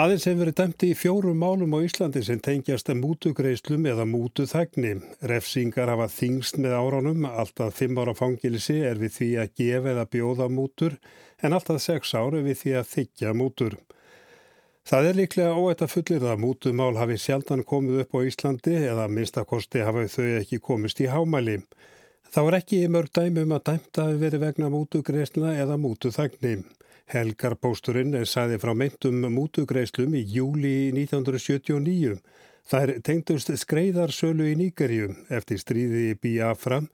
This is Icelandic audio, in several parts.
Aðeins hefur verið dæmt í fjórum málum á Íslandi sem tengjast að mútugreislum eða mútuþægni. Refsingar hafa þingst með áránum, alltaf fimm ára fangilisi er við því að gefa eða bjóða mútur en alltaf sex ára við því að þykja mútur. Það er líklega óætt að fullir að mútumál hafi sjaldan komið upp á Íslandi eða minnstakosti hafa þau ekki komist í hámæli. Þá er ekki mörg dæmum að dæmta að veri vegna mútugreisla eða mútuþægni. Helgarpósturinn saði frá meintum mútugreislum í júli 1979. Það er tengdust skreiðarsölu í Nýgerjum eftir stríði Biafra.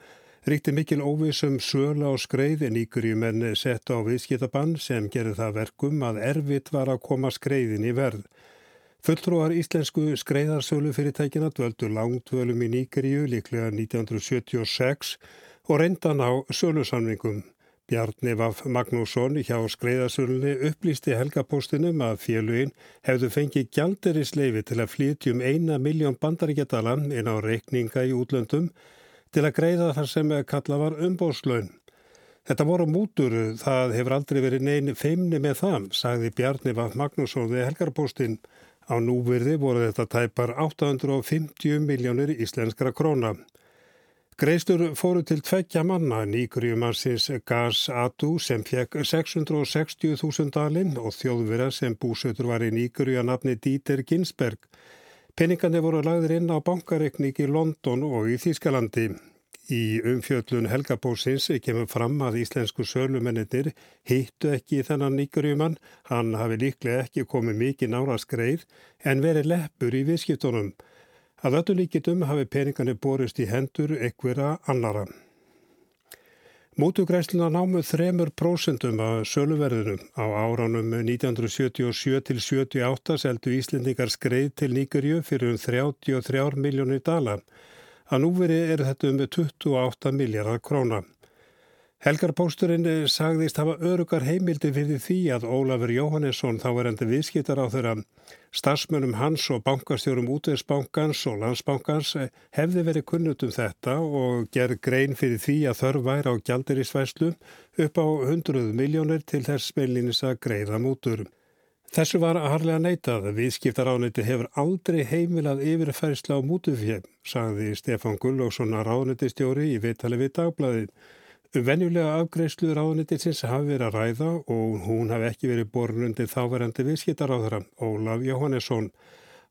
Ríkti mikil óvisum söla og skreið en Nýgerjum en sett á viðskiptabann sem gerir það verkum að erfitt var að koma skreiðin í verð. Fulltrúar íslensku skreiðarsölu fyrirtækina dvöldu langtvölum í Nýgerju líklega 1976 og reyndan á sölusamningum. Bjarni Vaf Magnússon hjá skreiðasölunni upplýsti helgapóstinum að félugin hefðu fengið gjalderisleifi til að flytjum eina miljón bandaríkjadala inn á reikninga í útlöndum til að greiða þar sem kalla var umbóðslaun. Þetta voru mútur, það hefur aldrei verið neyn feimni með það, sagði Bjarni Vaf Magnússon við helgarpóstin. Á núvirði voru þetta tæpar 850 miljónir íslenskra króna. Greistur fóru til tveggja manna nýgrjumansins Gas Adu sem fekk 660.000 dalinn og þjóðvera sem búsötur var í nýgrju að nafni Dieter Ginsberg. Peningandi voru lagðir inn á bankareikning í London og í Þýskalandi. Í umfjöllun Helgabósins kemur fram að íslensku sölumennir hittu ekki þennan nýgrjumann. Hann hafi líklega ekki komið mikið nára skreið en verið leppur í viðskiptunum. Að öllu líkitum hafi peningarnir borist í hendur ekvira annara. Mótugræsluna námu 3% af söluverðinum á áranum 1977 til 78 seldu Íslendingar skreið til Nýgurju fyrir um 33 miljónir dala. Að núveri er þetta um 28 miljardar króna. Helgarpósturinn sagðist hafa örugar heimildi fyrir því að Ólafur Jóhannesson þá er enda viðskiptar á þeirra Starsmönum hans og bankastjórum útveðsbankans og landsbankans hefði verið kunnut um þetta og gerð grein fyrir því að þörf væri á gjaldirisvæslu upp á 100 miljónir til þess meilinis að greiða mútur. Þessu var að harlega neitað að viðskiptarániti hefur aldrei heimilað yfirfærsla á mútufjö, sagði Stefán Gullóksson að ránitistjóri í vitali við dagbladið. Venjulega afgreifslu ráðnittinsins hafi verið að ræða og hún hafi ekki verið borun undir þáverandi viðskiptaráðara, Ólaf Jóhannesson.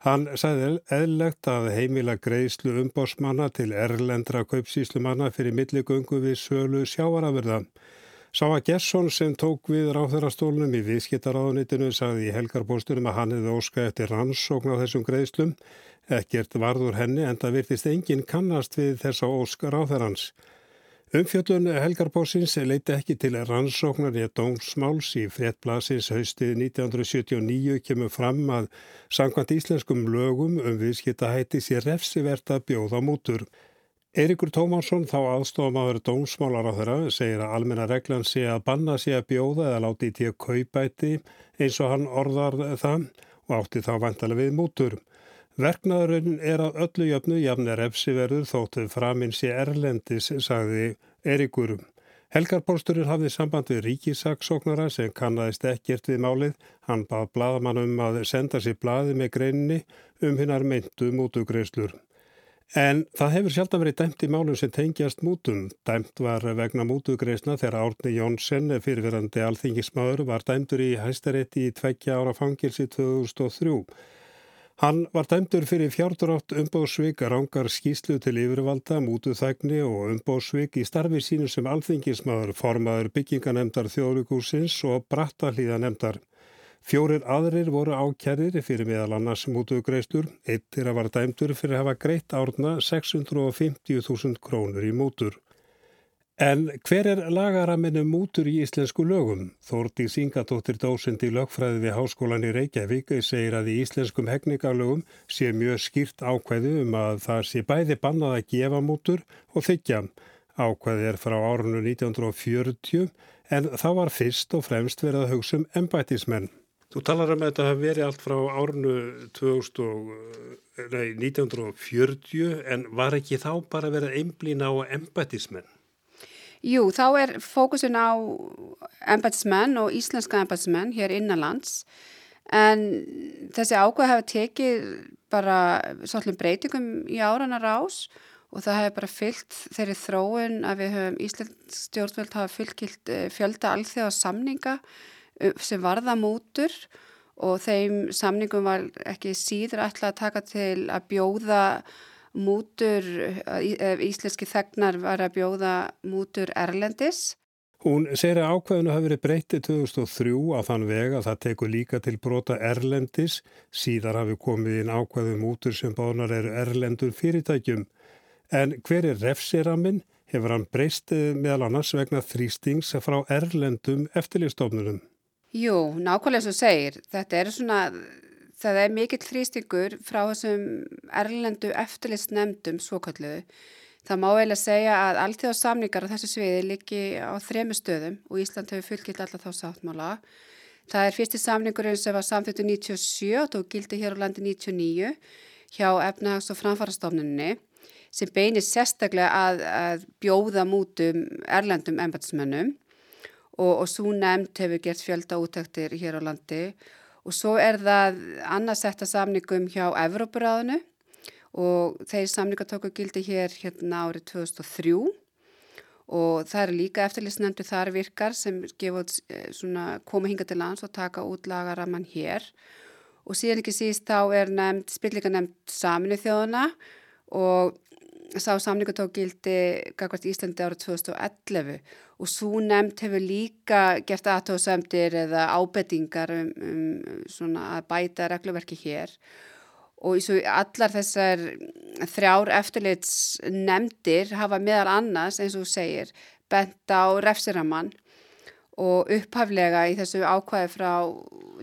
Hann sagði eðlegt að heimila greiðslu umbásmanna til erlendra kaupsíslumanna fyrir milligöngu við sölu sjáarafurða. Sáa Gesson sem tók við ráðherrastólunum í viðskiptaráðnittinu sagði í helgarbóstunum að hann hefði óskað eftir rannsókn á þessum greiðslum. Ekkert varður henni en það virtist enginn kannast við þessa óskar ráðherrans. Umfjöldun Helgarbósins leiti ekki til rannsóknar í dómsmáls í fréttblasins haustið 1979 kemur fram að sangkvæmt íslenskum lögum um viðskiptahætti sé refsivert að bjóða mútur. Eirikur Tómansson, þá aðstofamaður dómsmálar á þeirra, segir að almenna reglan sé að banna sé að bjóða eða láti í tíu kaupæti eins og hann orðar það og átti þá vantalega við mútur. Verknaðurinn er að öllu jöfnu jafnir efsiverður þóttuð framinn sé erlendis, sagði Erikur. Helgarpólsturinn hafði samband við ríkisaksóknara sem kannadist ekkert við málið. Hann bað bladamann um að senda sér bladi með greinni um hinnar myndu mútugreislur. En það hefur sjálf að verið dæmt í málum sem tengjast mútum. Dæmt var vegna mútugreisna þegar Árni Jónsson, fyrirverandi alþingismadur, var dæmtur í hæstarétti í tveggja ára fangilsi 2003. Hann var dæmdur fyrir fjárdrátt umbóðsvík rángar skýslu til yfirvalda, mútuþægni og umbóðsvík í starfi sínu sem alþingismadur, formaður bygginganemdar þjóðrugúsins og brattahlíðanemdar. Fjórir aðrir voru ákjærir fyrir meðal annars mútugreistur, eittir að var dæmdur fyrir að hafa greitt árna 650.000 krónur í mútur. En hver er lagaraminu mútur í íslensku lögum? Þórti Singatóttir dósend í lögfræði við Háskólan í Reykjavík segir að í íslenskum hegningarlögum sé mjög skýrt ákveðu um að það sé bæði bannað að gefa mútur og þykja. Ákveði er frá árunnu 1940 en þá var fyrst og fremst verið að hugsa um embætismenn. Þú talar um að þetta hef verið allt frá árunnu 2000, nei, 1940 en var ekki þá bara verið að einblýna á embætismenn? Jú, þá er fókusin á embætismenn og íslenska embætismenn hér innanlands en þessi ákveð hefur tekið bara svolítið breytingum í áranar ás og það hefur bara fyllt þeirri þróun að við höfum Íslands stjórnvöld hafa fylgilt eh, fjölda alþjóða samninga um, sem varða mútur og þeim samningum var ekki síður alltaf að taka til að bjóða mútur, íslenski þegnar var að bjóða mútur Erlendis Hún segir að ákveðinu hafi verið breytið 2003 á þann veg að það tekur líka til brota erlendis, síðar hafi komið inn ákveðum útur sem bánar eru erlendur fyrirtækjum. En hver er refsiraminn? Hefur hann breystið meðal annars vegna þrýstings frá erlendum eftirlistofnunum? Jú, nákvæmlega svo segir. Þetta er svona, það er mikill þrýstingur frá þessum erlendu eftirlistnemdum svokalluðu Það má eiginlega segja að alltíða samningar á þessu sviði liggi á þremu stöðum og Ísland hefur fullgilt alltaf þá sáttmála. Það er fyrsti samningurinn sem var samþýttu 97 og gildi hér á landi 99 hjá efnahags- og framfarastofnunni sem beinir sérstaklega að, að bjóða mútum erlendum embatsmennum og, og svo nefnd hefur gert fjölda útæktir hér á landi og svo er það annarsetta samningum hjá Evrópuráðinu og þeir samninga tóku gildi hér hérna árið 2003 og það eru líka eftirlýsnefndu þar virkar sem eh, koma hinga til lands og taka út lagaramann hér. Og síðan ekki síst þá er nefnd, spillinga nefnd saminu þjóðuna og sá samninga tók gildi Gagvart Íslandi árið 2011 og svo nefnd hefur líka gert aðtóðsömdir eða ábettingar um, um að bæta regluverki hér. Og allar þessar þrjár eftirleits nefndir hafa meðal annars eins og segir bent á refsiramann og upphaflega í þessu ákvæði frá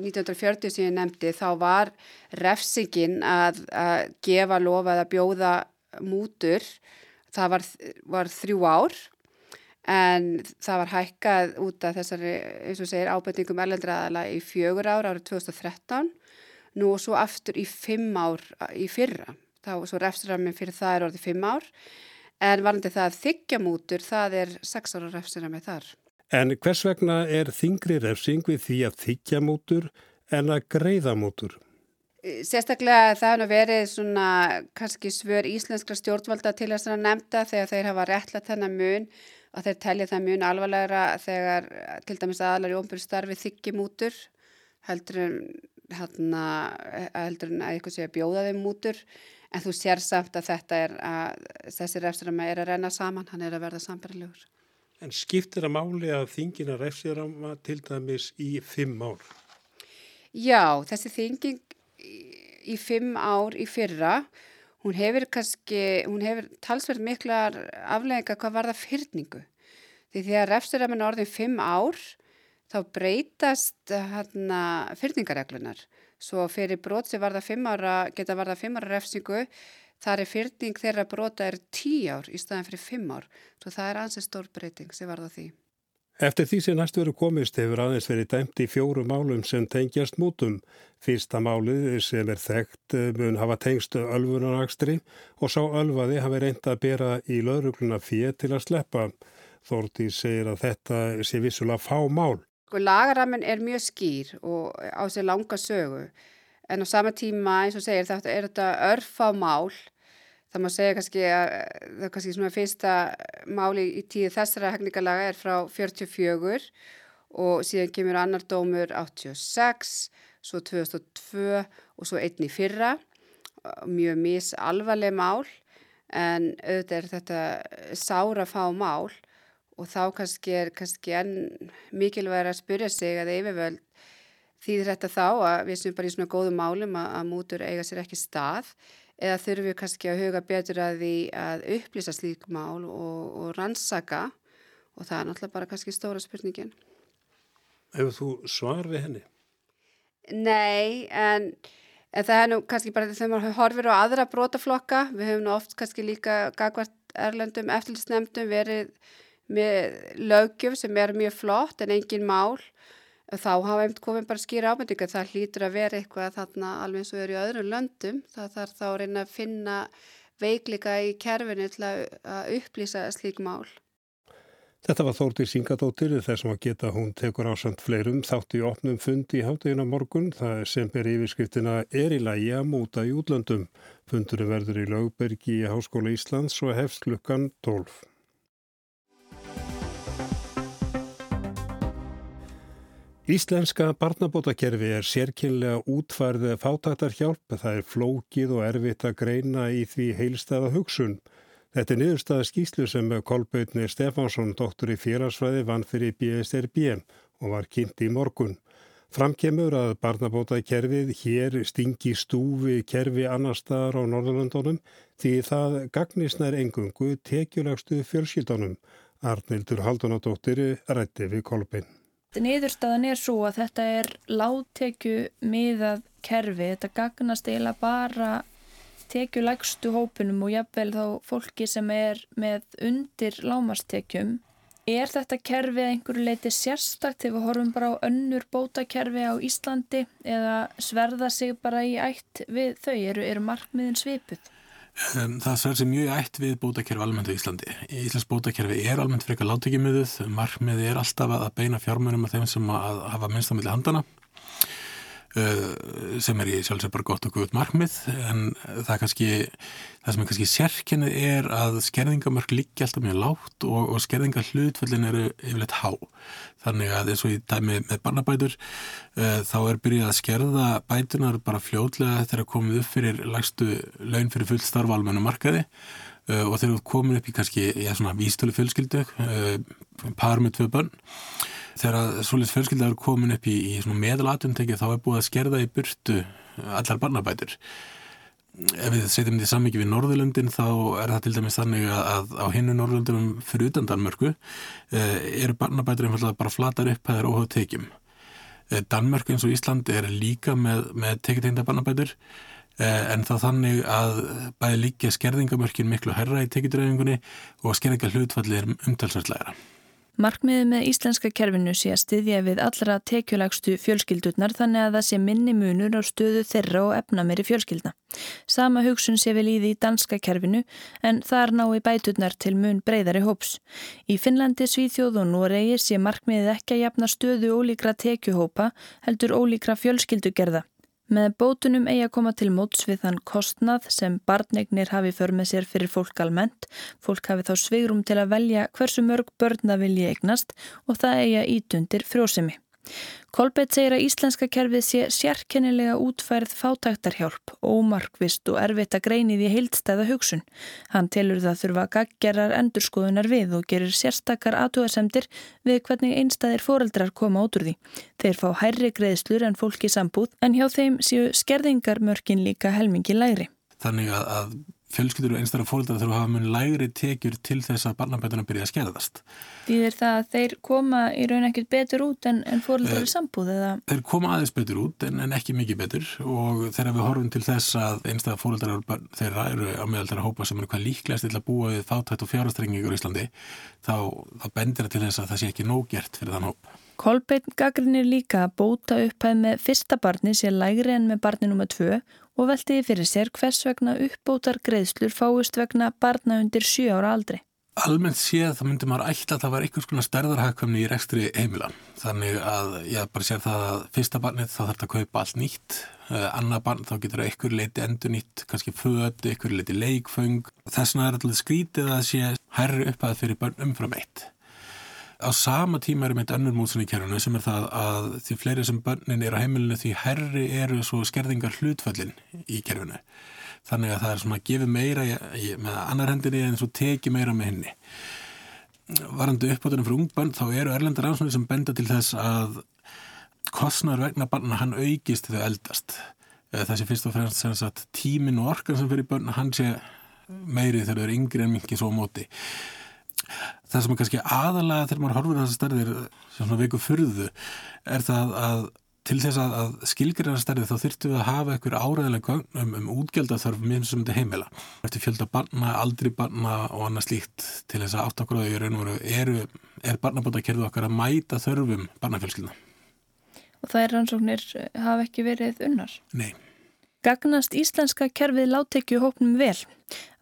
1940 sem ég nefndi þá var refsingin að, að gefa lofað að bjóða mútur það var, var þrjú ár en það var hækkað út af þessari eins og segir ábendingum erlendraðala í fjögur ár árið 2013 nú og svo aftur í fimm ár í fyrra, þá svo refsiramin fyrir það er orðið fimm ár en varandi það að þykjamútur það er sex ára refsirami þar. En hvers vegna er þingri refsing við því að þykjamútur en að greiðamútur? Sérstaklega það hann að verið svona kannski svör íslenskra stjórnvalda til þess að nefnda þegar þeir hafa réttlega þennan mun að þeir telja það mun alvarlegra þegar til dæmis aðalar í ómbyrgstarfi þykjamútur heldur en hérna, heldur en að eitthvað sé að bjóða þeim mútur en þú sér samt að þetta er að þessi refsirama er að renna saman, hann er að verða sambarlegur. En skiptir að máli að þingina refsirama til dæmis í fimm ár? Já, þessi þinging í fimm ár í fyrra, hún hefur kannski, hún hefur talsverð miklar aflega hvað var það fyrningu. Því því að refsiraman orðin fimm ár þá breytast hérna fyrningareglunar. Svo fyrir brot sem varða fimm ára, geta varða fimm ára refsingu, þar er fyrning þeirra brota er tí ár í staðan fyrir fimm ár. Svo það er ansið stór breyting sem varða því. Eftir því sem næstu veru komist hefur aðeins verið dæmt í fjóru málum sem tengjast mútum. Fyrsta málið sem er þekkt mun hafa tengstu ölfunanakstri og sá ölvaði hafi reynda að bera í löðrugluna fér til að sleppa. Þórti segir að þetta sé vissulega fá mál. Sko lagaramin er mjög skýr og á sér langa sögu en á sama tíma eins og segir þetta er þetta örfa mál það má segja kannski að það er kannski svona fyrsta máli í tíu þessara hefningalaga er frá 44 og síðan kemur annar dómur 86, svo 2002 og svo einni fyrra. Mjög misalvarleg mál en auðvitað er þetta sára fá mál og þá kannski er kannski enn mikilvæg að spyrja sig að yfirvöld þýðir þetta þá að við sem bara í svona góðum málum að, að mútur eiga sér ekki stað eða þurfum við kannski að huga betur að því að upplýsa slík mál og, og rannsaka og það er náttúrulega bara kannski stóra spurningin. Hefur þú svar við henni? Nei, en, en það er nú kannski bara þegar maður horfir á aðra brótaflokka, við höfum nú oft kannski líka gagvart erlendum eftirlisnemdum verið með lögjöf sem er mjög flott en engin mál þá hafa einmitt komið bara skýra ábendinga það hlýtur að vera eitthvað þarna alveg eins og er í öðrum löndum það þarf þá að reyna að finna veikleika í kerfinu til að upplýsa slík mál Þetta var Þórtir Singadóttir þessum að geta hún tekur ásand fleirum þátt í opnum fundi í háttegina morgun það sem ber yfirskriftina er í lægi að múta í útlöndum. Fundurum verður í Laugbergi í Háskóla Íslands og hefst klukkan 12. Íslenska barnabótakerfi er sérkynlega útfærð fátaktarhjálp, það er flókið og erfitt að greina í því heilstæða hugsun. Þetta er niðurstaða skýslu sem Kolbjörni Stefánsson, doktor í félagsfræði, vann fyrir BSRB og var kynnt í morgun. Framkemur að barnabóta kerfið hér stingi stúfi kerfi annar staðar á Norðurlandunum því það gagnisnær engungu tekjulegstu fjölskyldunum. Arnildur Haldunadóttir rætti við Kolbjörn. Niðurstaðan er svo að þetta er láttekju miðað kerfi, þetta gagnast eiginlega bara tekjulegstu hópunum og jafnvel þá fólki sem er með undir lámastekjum. Er þetta kerfi að einhverju leiti sérstakt ef við horfum bara á önnur bótakerfi á Íslandi eða sverða sig bara í ætt við þau? Eru, eru markmiðin svipuð? Það sverð sem mjög ætt við bótakerfi almennt á Íslandi. Íslands bótakerfi er almennt frekar láttekjumiðuð. Markmiði er alltaf að beina fjármjörnum af þeim sem að hafa minnstamilli handana Eh, sem er í sjálfsög bara gott og guðt markmið en það kannski það sem er kannski sérkennið er að skerðingamörk líkja alltaf mjög lágt og, og skerðingar hlutföllin eru yfirleitt há. Þannig að eins og í dæmi með barnabætur uh, þá er byrjað að skerða bætunar bara fljóðlega þegar komið upp fyrir lagstu laun fyrir fullt starfa almennu markaði uh, og þegar komið upp í kannski vístölu fjölskyldu uh, par með tvö bönn Þegar svolítið fjölskylda er komin upp í, í meðalatuntekið þá er búið að skerða í burtu allar barnabætur. Ef við setjum þetta sammikið við Norðurlundin þá er það til dæmis þannig að, á hinnu Norðurlundinum fyrir utan Danmörku eh, eru barnabætur einfallega bara flatar upp það er óhauð tekjum. Eh, Danmörku eins og Ísland er líka með, með tekjutegna barnabætur eh, en þá þannig að bæði líka skerðingamörkin miklu herra í tekjudreyfingunni og skerðinga hlutfalli er umtalsværslegra. Markmiðið með íslenska kerfinu sé að styðja við allra tekjulegstu fjölskyldurnar þannig að það sé minni munur á stöðu þeirra og efnameri fjölskyldna. Sama hugsun sé vel í því danska kerfinu en þar nái bæturnar til mun breyðari hóps. Í Finnlandi, Svíþjóð og Noregi sé markmiðið ekki að jafna stöðu ólíkra tekjuhópa heldur ólíkra fjölskyldugerða. Með bótunum eigi að koma til móts við þann kostnað sem barnegnir hafi för með sér fyrir fólk almennt. Fólk hafi þá svigrum til að velja hversu mörg börna vilji eignast og það eigi að ítundir frjósemi. Kolbett segir að íslenska kerfið sé sérkennilega útfærið fátæktarhjálp, ómarkvist og erfitt að greini því heildstæða hugsun. Hann telur það þurfa gaggerar endurskoðunar við og gerir sérstakar aðtúasemdir við hvernig einstæðir foreldrar koma út úr því. Þeir fá hærri greiðslur en fólki sambúð en hjá þeim séu skerðingarmörkin líka helmingi læri. Þannig að, að fjölskyldur og einstaklega fólkdara þurfa að hafa mun lægri tekjur til þess að barnabætuna byrja að skerðast. Því er það að þeir koma í raun ekkert betur út en, en fólkdara í sambúð eða? Þeir koma aðeins betur út en, en ekki mikið betur og þegar við horfum til þess að einstaklega fólkdara þeirra eru á meðal þeirra hópa sem er hvað líklegast til að búa við þáttætt og fjárastrengingur í Íslandi þá, þá bendir það til þess að það sé ekki nógert fyrir þann hóp. Kolbeinn gaggrinir líka bóta upphæð með fyrsta barni sé lægri en með barni nr. 2 og veltiði fyrir sér hvers vegna uppbótar greiðslur fáist vegna barna undir 7 ára aldri. Almennt séð þá myndir maður ætla að það var einhvers konar stærðarhækkamni í rekstri heimilan. Þannig að ég bara sér það að fyrsta barnið þá þarf það að kaupa allt nýtt. Uh, Annað barn þá getur það einhver leiti endur nýtt, kannski född, einhver leiti leikföng. Þess vegna er alltaf skrítið að sé herri upp að fyrir barn umfram eitt á sama tíma er meitt önnur mútsunni í kerfinu sem er það að því fleiri sem börnin er á heimilinu því herri eru svo skerðingar hlutföllin í kerfinu. Þannig að það er svona að gefa meira með annar hendinni en svo teki meira með henni varandi uppbátunum fyrir ungbönn þá eru erlendar ansvöndi sem benda til þess að kostnar vegna barna hann aukist þegar eldast. Eh, þessi fyrst og fremst tímin og orkan sem fyrir börn hann sé meiri þegar þau eru yngri en mikið svo móti það sem er kannski aðalega þegar maður horfur þessar stærðir svona veiku fyrðu er það að til þess að, að skilgjörðan stærði þá þurftu við að hafa einhver áræðilega um, um útgjaldaþörf minn sem þetta heimila. Eftir fjölda barna, aldri barna og annað slíkt til þess að áttakráðu eru, er barnabótakerðu okkar að mæta þörfum barnafjölskyldna? Og það er rannsóknir hafa ekki verið unnar? Nei Gagnast íslenska kerfið láttekju hópnum vel.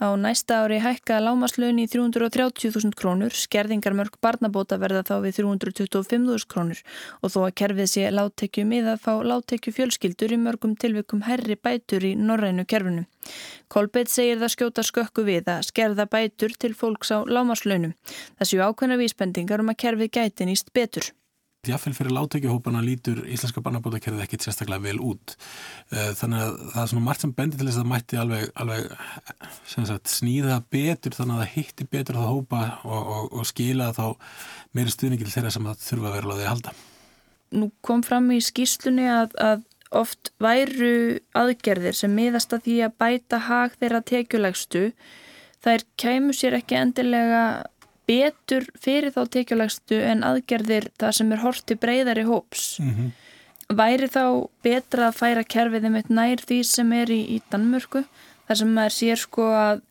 Á næsta ári hækka lámaslöun í 330.000 krónur, skerðingarmörk barnabóta verða þá við 325.000 krónur og þó að kerfið sé láttekju miða fá láttekju fjölskyldur í mörgum tilvikum herri bætur í norrænu kerfinu. Kolbeitt segir það skjóta skökku við að skerða bætur til fólks á lámaslöunum. Það séu ákveðna vísbendingar um að kerfið gæti nýst betur. Jáfnveil fyrir láttökjuhópana lítur íslenska barnabótakerfið ekkit sérstaklega vel út. Eh, þannig að það er svona margt sem bendir til þess að það mætti alveg, alveg sagt, sníða betur þannig að það hitti betur það hópa og, og, og skila þá meiri stuðningil þeirra sem það þurfa að vera láðið að halda. Nú kom fram í skýslunni að, að oft væru aðgerðir sem miðast að því að bæta hag þeirra tekjulegstu. Þær kæmu sér ekki endilega betur fyrir þá tekjulegstu en aðgerðir það sem er horti breyðari hóps. Mm -hmm. Væri þá betra að færa kerfið um eitt nær því sem er í, í Danmörku þar sem maður sér sko að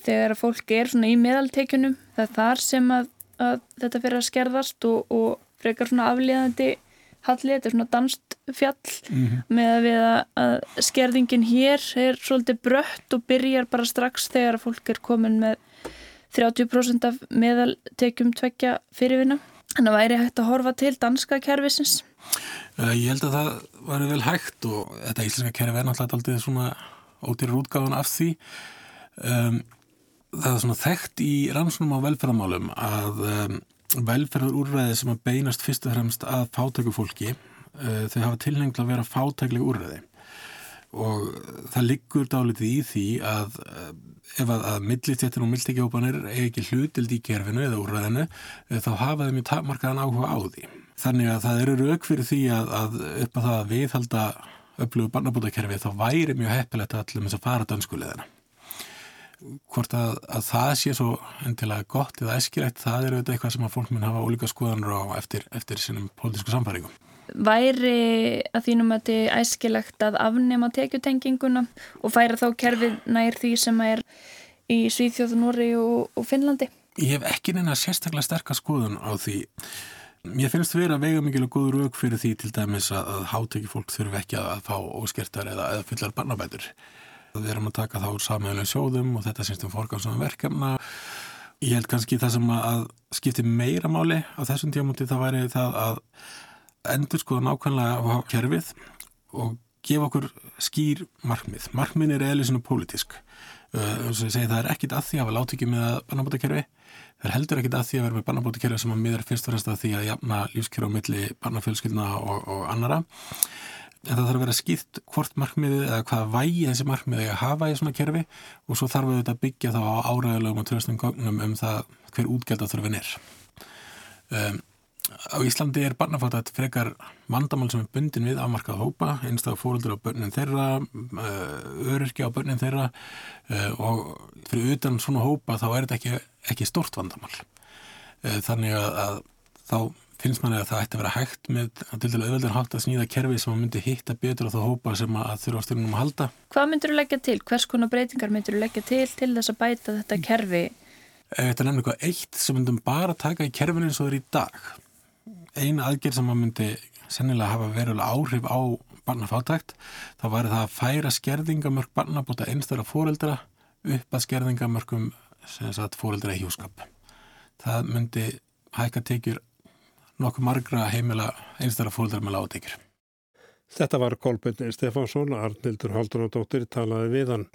þegar að fólk er svona í meðaltekjunum það er þar sem að, að þetta fyrir að skerðast og, og frekar svona afliðandi hallið, þetta er svona danst fjall mm -hmm. með að við að, að skerðingin hér er svolítið brött og byrjar bara strax þegar að fólk er komin með 30% af meðaltekjum tvekja fyrirvinna. Þannig að væri hægt að horfa til danska kervisins? Uh, ég held að það væri vel hægt og þetta íslenska kerfi er náttúrulega aldrei svona ódýrar útgáðan af því. Um, það er svona þekkt í rannsónum á velferðamálum að um, velferðarúrræði sem að beinast fyrst og fremst að fátæku fólki, uh, þau hafa tilhengla að vera fátækleg úrræði og það liggur dálitið í því að ef að, að millitjættin og milltekihópanir eigi ekki hlutild í kerfinu eða úrræðinu eh, þá hafa þeim í takmarkaðan áhuga á því. Þannig að það eru rauk fyrir því að, að upp að það að viðhalda upplöfu barnabútakerfi þá væri mjög heppilegt að allum þess að fara danskuleðina. Hvort að, að það sé svo endilega gott eða eskilegt, það er auðvitað eitthvað sem að fólk mun hafa ólíka skoðanur á eftir, eftir sínum pólitísku samfæringum væri að þínum að þetta er æskilegt að afnema tekjutenginguna og færa þá kerfið nær því sem er í Svíþjóðu, Nóri og, og Finnlandi? Ég hef ekki neina sérstaklega sterkast skoðun á því. Mér finnst verið að vega mikilvæg góður auk fyrir því til dæmis að, að hátekki fólk þurfi ekki að, að fá óskertar eða, eða fullar barnabætur. Við erum að taka þá úr samhægulega sjóðum og þetta sínst um forgámsum verkefna. Ég held kannski það sem að skipti meira máli á þessum tíamúti það væri það að endur skoða nákvæmlega á kerfið og gefa okkur skýr markmið. Markmið er eða svona pólitísk. Uh, segi, það er ekkit að því að við láti ekki með barnabótakerfi. Það er heldur ekkit að því að vera með barnabótakerfi sem að miður fyrst og fremst að því að jafna lífskjör á milli barnafjölskyldna og, og annara. En það þarf að vera skýrt hvort markmiðið eða hvaða vægi þessi markmiðið að hafa í svona kerfi og svo þarf við að byggja þá á áræðulegum og tröstum gögnum um það hver útgjald að þurfin er. Um, Á Íslandi er barnafáttat frekar vandamál sem er bundin við afmarkað hópa, einstaklega fóröldur á börnin þeirra, eh, öryrkja á börnin þeirra eh, og fyrir utan svona hópa þá er þetta ekki, ekki stort vandamál. Eh, þannig að, þá finnst manni að það ætti að vera hægt með að til dælu auðveldur hátt að snýða kerfi sem að myndi hitta betur á þá hópa sem að þurfa styrnum að halda. Hvað myndur þú leggja til? Hvers konar breytingar myndur þú leggja til til þess að bæta þetta kerfi? Þetta er nefnilega eitt sem myndum bara taka í kerfinu eins og það er í dag eina aðgerð sem að myndi sennilega hafa verulega áhrif á barnafátækt, þá væri það að færa skerðingamörk barnabóta einstaklega fóreldra upp að skerðingamörkum fóreldra í hjúskap. Það myndi hækka tekjur nokkuð margra heimila einstaklega fóreldra með látekjur. Þetta var Kolbjörn Stefánsson, Arnildur Haldunadóttir talaði við hann.